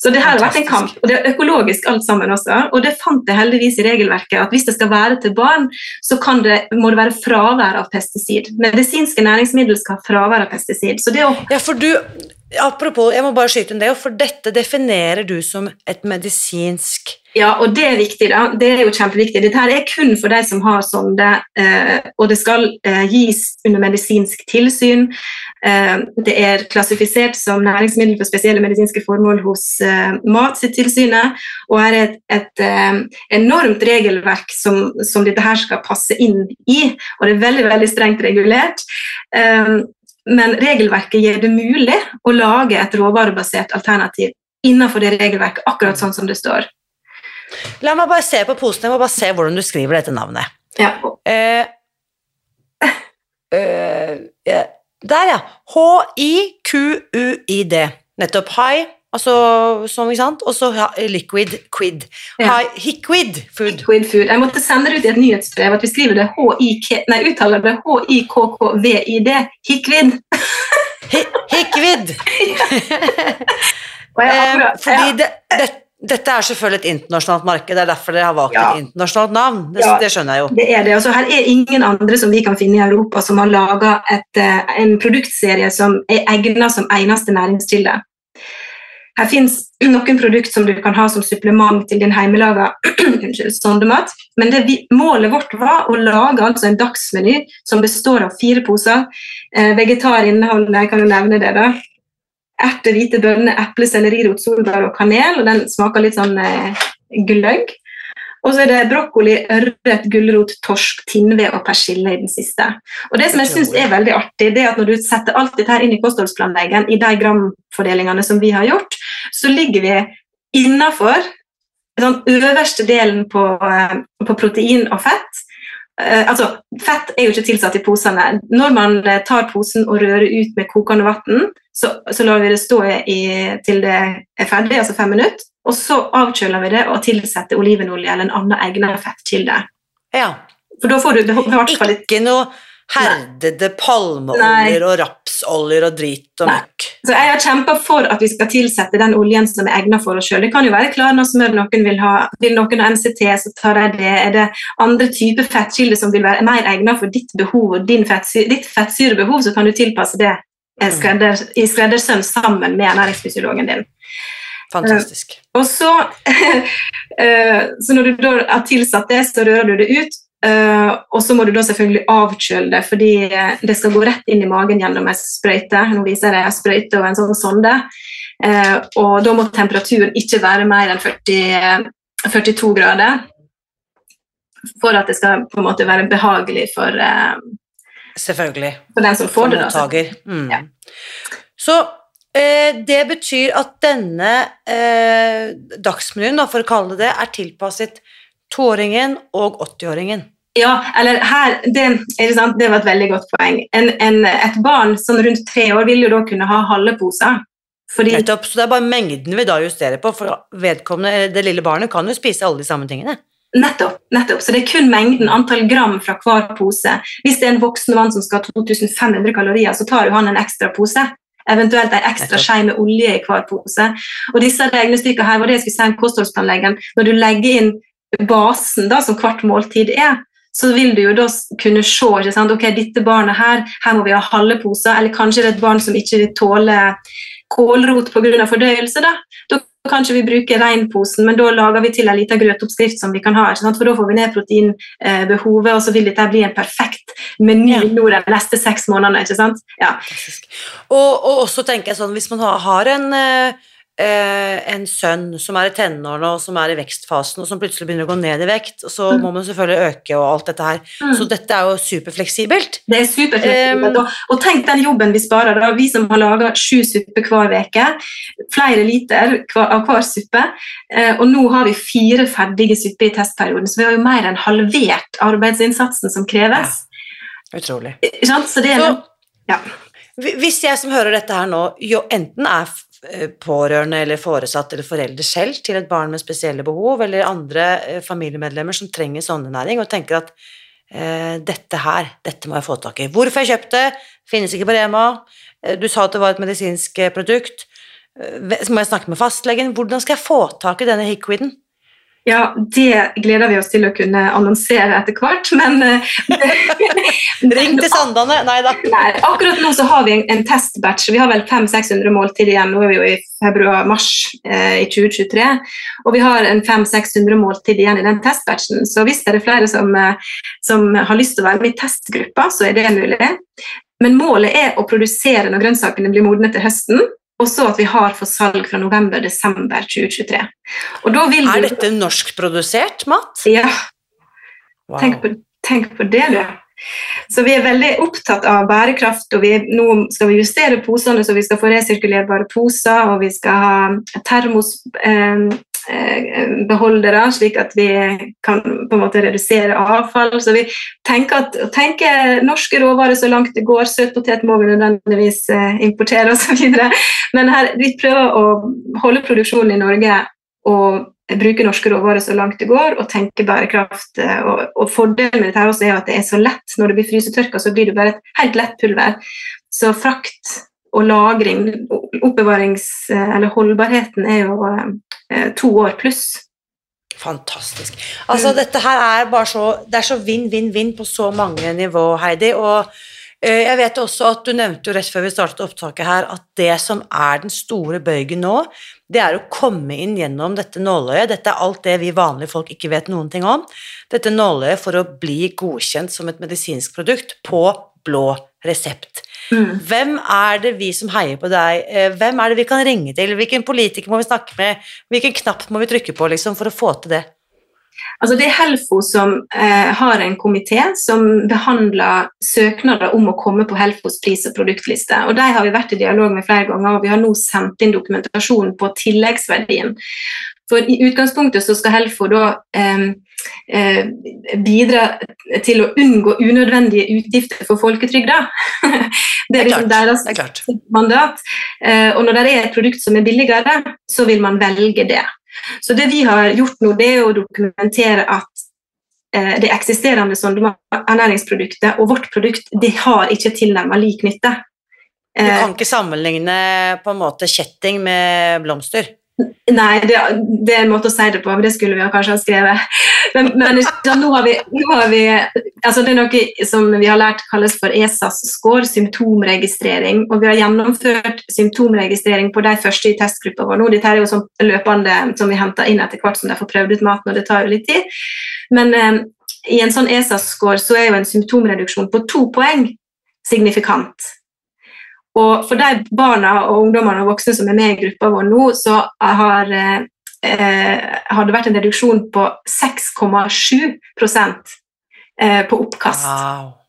Så det her har vært en kamp, og det er økologisk alt sammen også. Og det fant jeg heldigvis i regelverket, at hvis det skal være til barn, så kan det, må det være fravær av pesticid. Medisinske næringsmidler skal ha fravær av pesticid. Så det å Ja, for du Apropos, jeg må bare skyte inn det, for dette definerer du som et medisinsk Ja, og det er viktig. da. Det er jo kjempeviktig. Dette er kun for de som har sonde, eh, og det skal eh, gis under medisinsk tilsyn. Eh, det er klassifisert som næringsmiddel for spesielle medisinske formål hos eh, Mattilsynet. Og her er et, et enormt regelverk som, som dette her skal passe inn i, og det er veldig, veldig strengt regulert. Men regelverket gjør det mulig å lage et råvarebasert alternativ innenfor det regelverket, akkurat sånn som det står. La meg bare se på posen, jeg må bare se hvordan du skriver dette navnet. Ja, Eh, eh, ja, der, ja. H-i-q-u-i-d. Nettopp. High, altså sånn, ikke sant? Og så liquid, quid. Ja. Hiquid food. Hiquid food. Jeg måtte sende det ut i et nyhetsbrev at vi skriver det H-I-K Nei, uttaler det H-I-K-K-V-I-D. Hiquid. <laughs> Eh, akkurat- fordi det, det, dette er selvfølgelig et internasjonalt marked, det er derfor dere har valgt Ja. et internasjonalt navn. Det, Ja. det skjønner jeg jo. Det er det. Altså, her er ingen andre som vi kan finne i Europa som har laga en produktserie som er egna som eneste næringskilde. Her fins noen produkter som du kan ha som supplement til din hjemmelaga <clears throat> sondemat, men det målet vårt var å lage altså en dagsmeny som består av fire poser. Eh, vegetar jeg kan jo nevne det, da. Erter, hvite bønner, eple, sellerirot, solbær og kanel, og den smaker litt sånn eh, gløgg. Og så er det brokkoli, ørret, gulrot, torsk, tinnved og persille i den siste. Og det som jeg synes er veldig artig, det er at når du setter alt dette her inn i kostholdsplanleggen, i de gramfordelingene som vi har gjort, så ligger vi innafor den øverste delen på, eh, på protein og fett. Eh, altså, Fett er jo ikke tilsatt i posene. Når man eh, tar posen og rører ut med kokende vann, så, så lar vi det stå i, til det er ferdig, altså fem minutter. Og så avkjøler vi det og tilsetter olivenolje eller en annen egnet fettkilde. Ja. For da får du det, i hvert fall litt Ikke noe herdede palmeoljer og rapsoljer og drit og møkk. Så jeg har kjempa for at vi skal tilsette den oljen som er egnet for oss sjøl. Det kan jo være klarna smør noen vil ha. Vil noen ha MCT, så tar de det. Er det andre typer fettkilder som vil være mer egnet for ditt behov og din fettsyre, ditt fettsyrebehov, så kan du tilpasse det eh, skredder, i skreddersøm sammen med ernæringsfysiologen din. Fantastisk. Og så, uh, <laughs> så når du da har tilsatt det, så rører du det ut. Eh, og så må du da selvfølgelig avkjøle det, fordi eh, det skal gå rett inn i magen gjennom en sprøyte. Nå viser jeg en sprøyte og en sånn sonde. Eh, og da må temperaturen ikke være mer enn 40, 42 grader. For at det skal på en måte være behagelig for, Selvfølgelig. for den som For får det. Da. mottaker. Mm. Ja. Så eh, det betyr at denne eh, dagsmenyen, da, for å kalle det det, er tilpasset toåringen og 80-åringen. Ja, eller her, det, det, sant? det var et veldig godt poeng. En, en, et barn sånn rundt tre år vil jo da kunne ha halve poser, Fordi, Nettopp, så det er bare mengden vi da justerer på, for vedkommende, det lille barnet kan jo spise alle de samme tingene. nettopp, nettopp. Så det er kun mengden, antall gram fra hver pose. Hvis det er en voksen mann som skal ha 2500 kalorier, så tar jo han en ekstra pose. Eventuelt en ekstra skje med olje i hver pose. Og disse regnestykkene her var det jeg skulle si om kostholdsplanleggeren. Når du legger inn basen, da, som hvert måltid er, så vil du jo da kunne se ikke sant? ok, dette barnet her, her må vi ha halve poser, eller kanskje det er et barn som ikke vil tåle kålrot pga. fordøyelse. Da. da kanskje vi bruker reinposen, men da lager vi til en liten grøtoppskrift som vi kan ha, ikke sant? for da får vi ned proteinbehovet, og så vil dette bli en perfekt meny Ja. de neste seks månedene. ikke sant? Ja. Og, og også tenker jeg sånn, hvis man har, en, eh, en sønn som er i tenårene og som er i vekstfasen, og som plutselig begynner å gå ned i vekt, og så Mm. må man selvfølgelig øke og alt dette her. Så dette er jo superfleksibelt. Det er superfleksibelt. Um, og, og tenk den jobben vi sparer. da, Vi som har laga sju supper hver uke. Flere liter av hver suppe. Eh, og nå har vi fire ferdige supper i testperioden, så vi har jo mer enn halvert arbeidsinnsatsen som kreves. Utrolig. Så det er Så, ja. hvis jeg som hører dette her nå, jo enten er eh, pårørende eller foresatt eller foreldre selv til et barn med spesielle behov, eller andre eh, familiemedlemmer som trenger sondenæring, og tenker at eh, dette her, dette må jeg få tak i. Hvorfor jeg kjøpte det? Finnes ikke på Rema. Eh, Du sa at det var et medisinsk eh, produkt. Eh, må jeg snakke med fastlegen. Hvordan skal jeg få tak i denne hickwiden? Ja, det gleder vi oss til å kunne annonsere etter hvert, men eh, <laughs> Ring til Sandane! Nei da. Nei, akkurat nå så har vi en, en testbatch. Vi har vel 500-600 måltid igjen. Nå er vi jo i februar-mars eh, i 2023. Og vi har en 500-600 måltid igjen i den testbatchen. Så hvis det er flere som, eh, som har lyst til å være med i testgruppa, så er det mulig. Men målet er å produsere når grønnsakene blir modne til høsten. Og så at vi har for salg fra november-desember 2023. Og da vil Er dette norskprodusert mat? Ja, Wow. Tenk på, tenk på det, du. Så vi er veldig opptatt av bærekraft, og vi, nå skal vi justere posene så vi skal få resirkulerbare poser, og vi skal ha termosbeholdere, slik at vi kan på en måte redusere avfall. Så vi tenker, at, tenker norske råvarer så langt det går. Søtpotet må vi nødvendigvis eh, importere osv. Men her, vi prøver å holde produksjonen i Norge og bruke norske råvarer så langt det går, og tenke bærekraft. eh, Og, og Fordelen med dette er at det er så lett. Når det blir frysetørka, så blir det bare et helt lett pulver. Så frakt og lagring, oppbevarings- eller holdbarheten, er jo eh, to år pluss. Fantastisk. Altså, dette her er bare så Det er så vinn-vinn-vinn på så mange nivå, Heidi. Og eh, jeg vet også at du nevnte jo rett før vi startet opptaket her, at det som er den store bøygen nå, det er å komme inn gjennom dette nåløyet. Dette er alt det vi vanlige folk ikke vet noen ting om. Dette nåløyet for å bli godkjent som et medisinsk produkt på blå resept. Mm. Hvem er det vi som heier på deg, eh, hvem er det vi kan ringe til, hvilken politiker må vi snakke med, hvilken knapp må vi trykke på liksom, for å få til det? Altså det er Helfo som eh, har en komité som behandler søknader om å komme på Helfos pris- og produktliste. Og De har vi vært i dialog med flere ganger, og vi har nå sendt inn dokumentasjon på tilleggsverdien. For I utgangspunktet så skal Helfo da eh, bidra til å unngå unødvendige utgifter for folketrygda. <laughs> det er liksom deres Det er mandat. Eh, og når det er et produkt som er billigere, så vil man velge det. Så det vi har gjort nå, det er å dokumentere at eh, det eksisterende ernæringsproduktet og vårt produkt det har ikke tilnærmet lik nytte. Du Eh, kan ikke sammenligne på en måte kjetting med blomster. Nei, det, det er en måte å si det på, men det skulle vi kanskje ha skrevet. Men, men ja, nå har vi, nå har vi altså Det er noe som vi har lært kalles for ESAS score, symptomregistrering. Og vi har gjennomført symptomregistrering på de første i testgruppa vår nå. Dette er jo sånn løpende som vi henter inn etter hvert som de får prøvd ut maten, og det tar jo litt tid. Men eh, i en sånn ESAS score så er jo en symptomreduksjon på to poeng signifikant. Og for de barna og ungdommene og voksne som er med i gruppa vår nå, så har, eh, har det vært en reduksjon på 6,7 eh, på oppkast. Wow.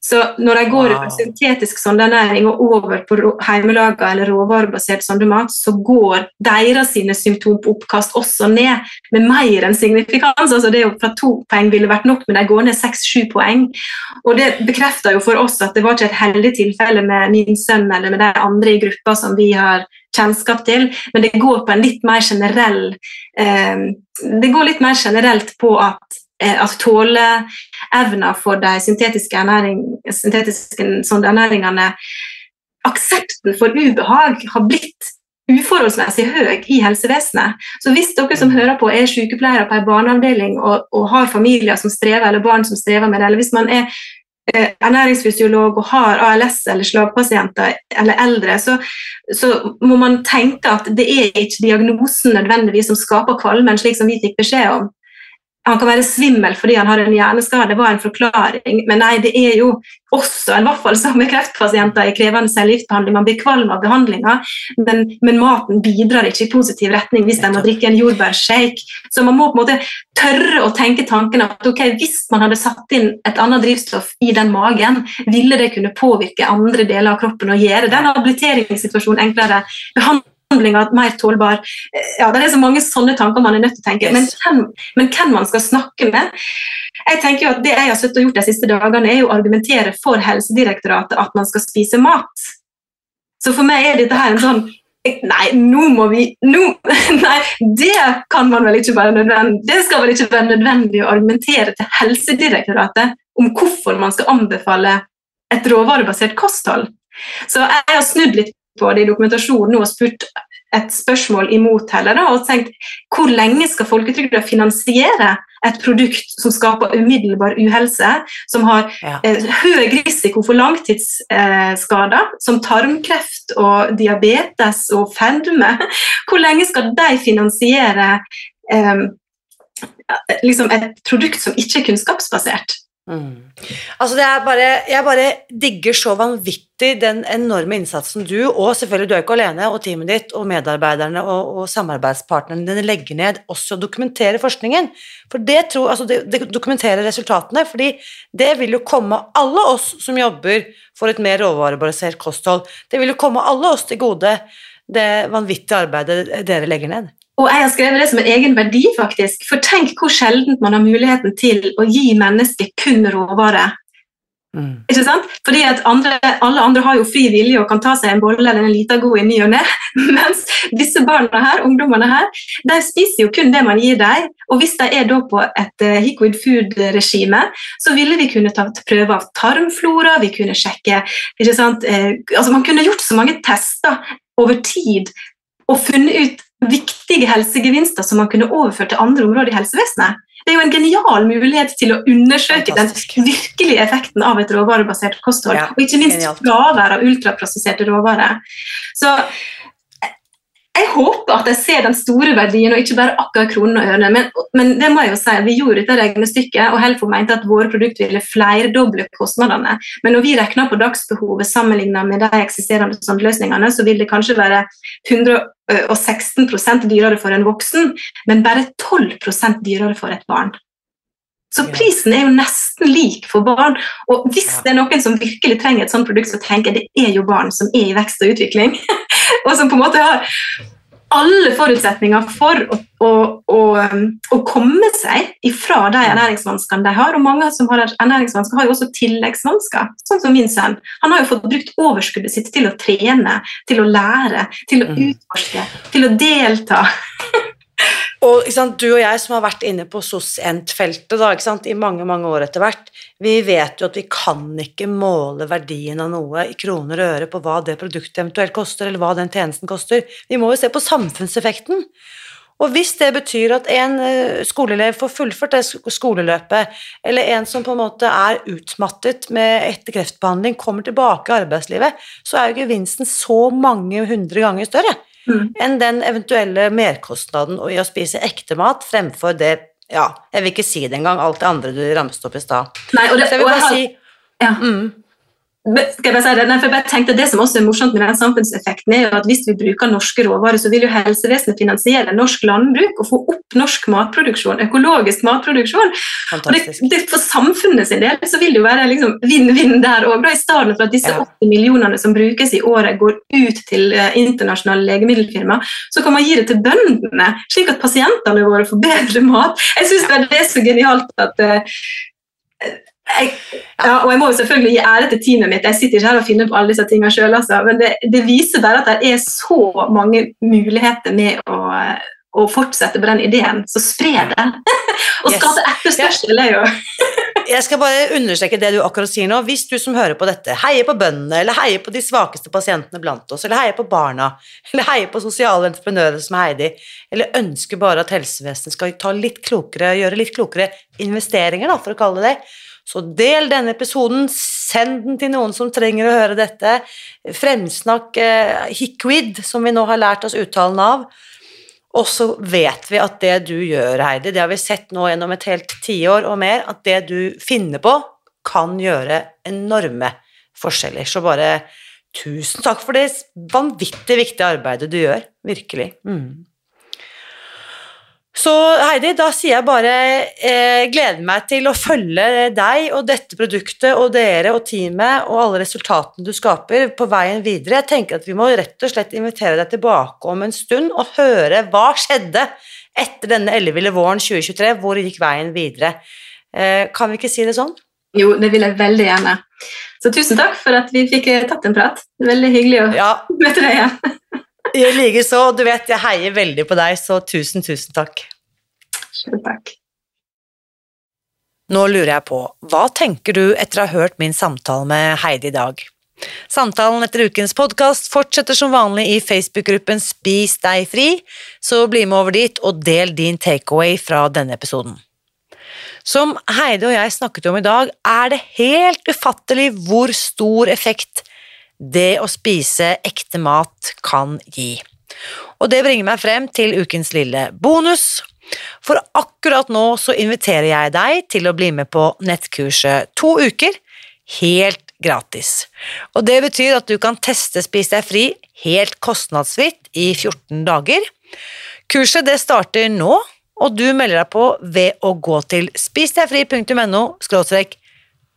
Så når de går Wow. fra syntetisk sondeernæring og over på hjemmelaga eller råvarebasert sondemat, så går deres sine symptom oppkast også ned med mer enn signifikans. Altså det er jo fra to poeng ville vært nok, men de går ned seks-sju poeng. Og det bekrefter jo for oss at det var ikke et heldig tilfelle med min sønn eller med de andre i gruppa som vi har kjennskap til, men det går på en litt mer generell eh, Det går litt mer generelt på at eh, at tåleevna for de syntetiske, ernæring, syntetiske sånn ernæringene Aksepten for ubehag har blitt uforholdsmessig høy i helsevesenet. Så hvis dere som hører på er sykepleiere på en barneavdeling og, og, har familier som strever, eller barn som strever med det, eller hvis man er eh, ernæringsfysiolog og har ALS eller slagpasienter eller eldre, så, så, må man tenke at det er ikke diagnosen nødvendigvis som skaper kvalmen, slik som vi fikk beskjed om han kan være svimmel fordi han har en hjerneskade, var en forklaring. Men nei, det er jo også, i hvert fall som med kreftpasienter i krevende cellegiftbehandling, man blir kvalm av behandlinga, men, men, maten bidrar ikke i positiv retning hvis man må drikke en jordbærshake. Så man må på en måte tørre å tenke tanken at ok, hvis man hadde satt inn et annet drivstoff i den magen, ville det kunne påvirke andre deler av kroppen og gjøre den habiliteringssituasjonen enklere. Behandling behandlinga mer tålbar. Ja, Det er så mange sånne tanker man er nødt til å tenke. Men hvem, men hvem man skal snakke med jeg tenker jo at Det jeg har suttet og gjort de siste dagene, er jo å argumentere for Helsedirektoratet at man skal spise mat. Så for meg er dette her en sånn Nei, nå må vi nå, <laughs> Nei, det kan man vel ikke være nødvendig Det skal vel ikke være nødvendig å argumentere til Helsedirektoratet om hvorfor man skal anbefale et råvarebasert kosthold. Så jeg har snudd litt på det i dokumentasjonen og spurt et spørsmål imot heller, da, og tenkt hvor lenge skal folketrygda finansiere et produkt som skaper umiddelbar uhelse, som har ja. eh, høy risiko for langtidsskader, eh, som tarmkreft og diabetes og fedme. Hvor lenge skal de finansiere eh, liksom et produkt som ikke er kunnskapsbasert? Mm. Altså bare, jeg bare digger så vanvittig den enorme innsatsen du, og selvfølgelig du er ikke alene, og teamet ditt og medarbeiderne og, og samarbeidspartnerne dine legger ned også å dokumentere forskningen. For det, tror, altså det, det dokumenterer resultatene, fordi det vil jo komme alle oss som jobber for et mer råvarebasert kosthold, det vil jo komme alle oss til gode, det vanvittige arbeidet dere legger ned. Og jeg har skrevet det som en egen verdi, faktisk. For tenk hvor sjelden man har muligheten til å gi mennesket kun råvare. Mm. Ikke sant? Fordi at andre, Alle andre har jo fri vilje og kan ta seg en bolle eller en liten god i ny og ne. <laughs> Mens disse barna her, ungdommene her, de spiser jo kun det man gir dem. Og hvis de er da på et uh, liquid food-regime, så ville vi kunne ta prøve av tarmflora, vi kunne sjekke ikke sant? Uh, altså Man kunne gjort så mange tester over tid og funnet ut viktige helsegevinster som man kunne overført til andre områder i helsevesenet. Det er jo en genial mulighet til å undersøke Fantastisk. den virkelige effekten av et råvarebasert kosthold. Ja, og ikke minst fravær av ultraprosesserte råvarer. Så jeg håper at jeg ser den store verdien, og ikke bare akkurat kronen og ørene. Men, men, det må jeg jo si, vi gjorde dette regnestykket, og Helfo mente at våre produkter ville flerdoble kostnadene. Men når vi regner på dagsbehovet sammenlignet med de eksisterende løsningene, så vil det kanskje være 116% dyrere for en voksen, men bare 12% dyrere for et barn. Så prisen er jo nesten lik for barn. Og hvis det er noen som virkelig trenger et sånt produkt, så tenker jeg det er jo barn som er i vekst og utvikling. <laughs> og som på en måte har alle forutsetninger for å, å, å, um, å komme seg ifra de ernæringsvanskene de har. Og mange som har ernæringsvansker, har jo også tilleggsvansker, sånn som min sønn. Han har jo fått brukt overskuddet sitt til å trene, til å lære, til å mm. utforske, til å delta. <laughs> Og sant, Du og jeg som har vært inne på SOS-ENT-feltet i mange mange år etter hvert, vi vet jo at vi kan ikke måle verdien av noe i kroner og øre på hva det produktet eventuelt koster, eller hva den tjenesten koster. Vi må jo se på samfunnseffekten. Og hvis det betyr at en eh, skoleelev får fullført det skoleløpet, eller en som på en måte er utmattet med etter kreftbehandling, kommer tilbake i arbeidslivet, så er jo gevinsten så mange hundre ganger større mm. enn den eventuelle merkostnaden i å spise ekte mat fremfor det Ja, jeg vil ikke si det engang, alt det andre du ramset opp i stad. Så jeg vil bare si ja. mm, skal jeg bare si det? Nei, for jeg bare tenkte Det som også er morsomt med den samfunnseffekten, er jo at hvis vi bruker norske råvarer, så vil jo helsevesenet finansiere norsk landbruk og få opp norsk matproduksjon, økologisk matproduksjon. Og det, det, For samfunnet sin del så vil det jo være liksom vinn-vinn der òg, i stedet for at disse 80 millionene som brukes i året, går ut til uh, internasjonale legemiddelfirma. så kan man gi det til bøndene, slik at pasientene våre får bedre mat. Jeg syns det er så genialt at uh, Jeg, ja, og jeg må jo selvfølgelig gi ære til teamet mitt. Jeg sitter ikke her og finner på alle disse tingene sjøl, altså. men det, det, viser bare at det er så mange muligheter med å, å fortsette på den ideen. Så spre det! <laughs> og skape etterspørsel er jo <laughs> Jeg skal bare understreke det du akkurat sier nå. Hvis du som hører på dette, heier på bøndene, eller heier på de svakeste pasientene blant oss, eller heier på barna, <laughs> eller heier på sosiale entreprenører som Heidi, eller ønsker bare at helsevesenet skal ta litt klokere, gjøre litt klokere investeringer, da, for å kalle det det, så del denne episoden, send den til noen som trenger å høre dette. Fremsnakk eh, hikvid, som vi nå har lært oss uttalen av. Og så vet vi at det du gjør, Heidi, det har vi sett nå gjennom et helt tiår og mer, at det du finner på, kan gjøre enorme forskjeller. Så bare tusen takk for det vanvittig viktige arbeidet du gjør. Virkelig. Mm. Så Heidi, da sier jeg bare eh, gleder meg til å følge deg og dette produktet og dere og teamet og alle resultatene du skaper på veien videre. Jeg tenker at vi må rett og slett invitere deg tilbake om en stund og høre hva skjedde etter denne elleville våren 2023. Hvor gikk veien videre? Eh, kan vi ikke si det sånn? Jo, det vil jeg veldig gjerne. Så tusen takk for at vi fikk tatt en prat. Veldig hyggelig å ja. <laughs> møte deg igjen. I likeså. Du vet, jeg heier veldig på deg, så tusen, tusen takk. Selv takk. Nå lurer jeg på, hva tenker du etter å ha hørt min samtale med Heidi i dag? Samtalen etter ukens podkast fortsetter som vanlig i Facebook-gruppen Spis deg fri, så bli med over dit og del din takeaway fra denne episoden. Som Heidi og jeg snakket om i dag, er det helt ufattelig hvor stor effekt det å spise ekte mat kan gi. Og det bringer meg frem til ukens lille bonus. For akkurat nå så inviterer jeg deg til å bli med på nettkurset to uker, helt gratis. Og det betyr at du kan teste Spis deg fri helt kostnadsfritt i 14 dager. Kurset det starter nå, og du melder deg på ved å gå til spisdegfri.no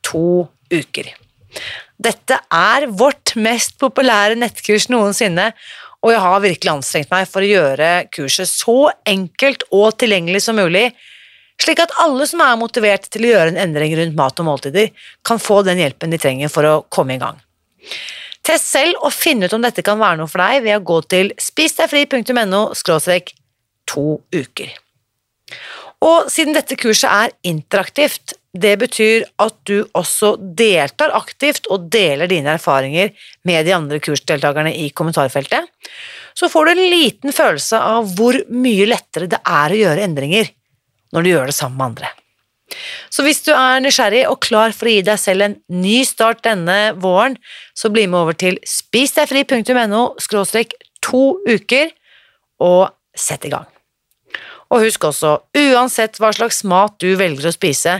to uker. Dette er vårt mest populære nettkurs noensinne, og jeg har virkelig anstrengt meg for å gjøre kurset så enkelt og tilgjengelig som mulig, slik at alle som er motivert til å gjøre en endring rundt mat og måltider, kan få den hjelpen de trenger for å komme i gang. Test selv og finn ut om dette kan være noe for deg ved å gå til spisdegfri.no to uker. Og siden dette kurset er interaktivt, det betyr at du også deltar aktivt og deler dine erfaringer med de andre kursdeltakerne i kommentarfeltet, så får du en liten følelse av hvor mye lettere det er å gjøre endringer når du gjør det sammen med andre. Så hvis du er nysgjerrig og klar for å gi deg selv en ny start denne våren, så bli med over til spisdegfri.no to uker og sett i gang. Og husk også, uansett hva slags mat du velger å spise,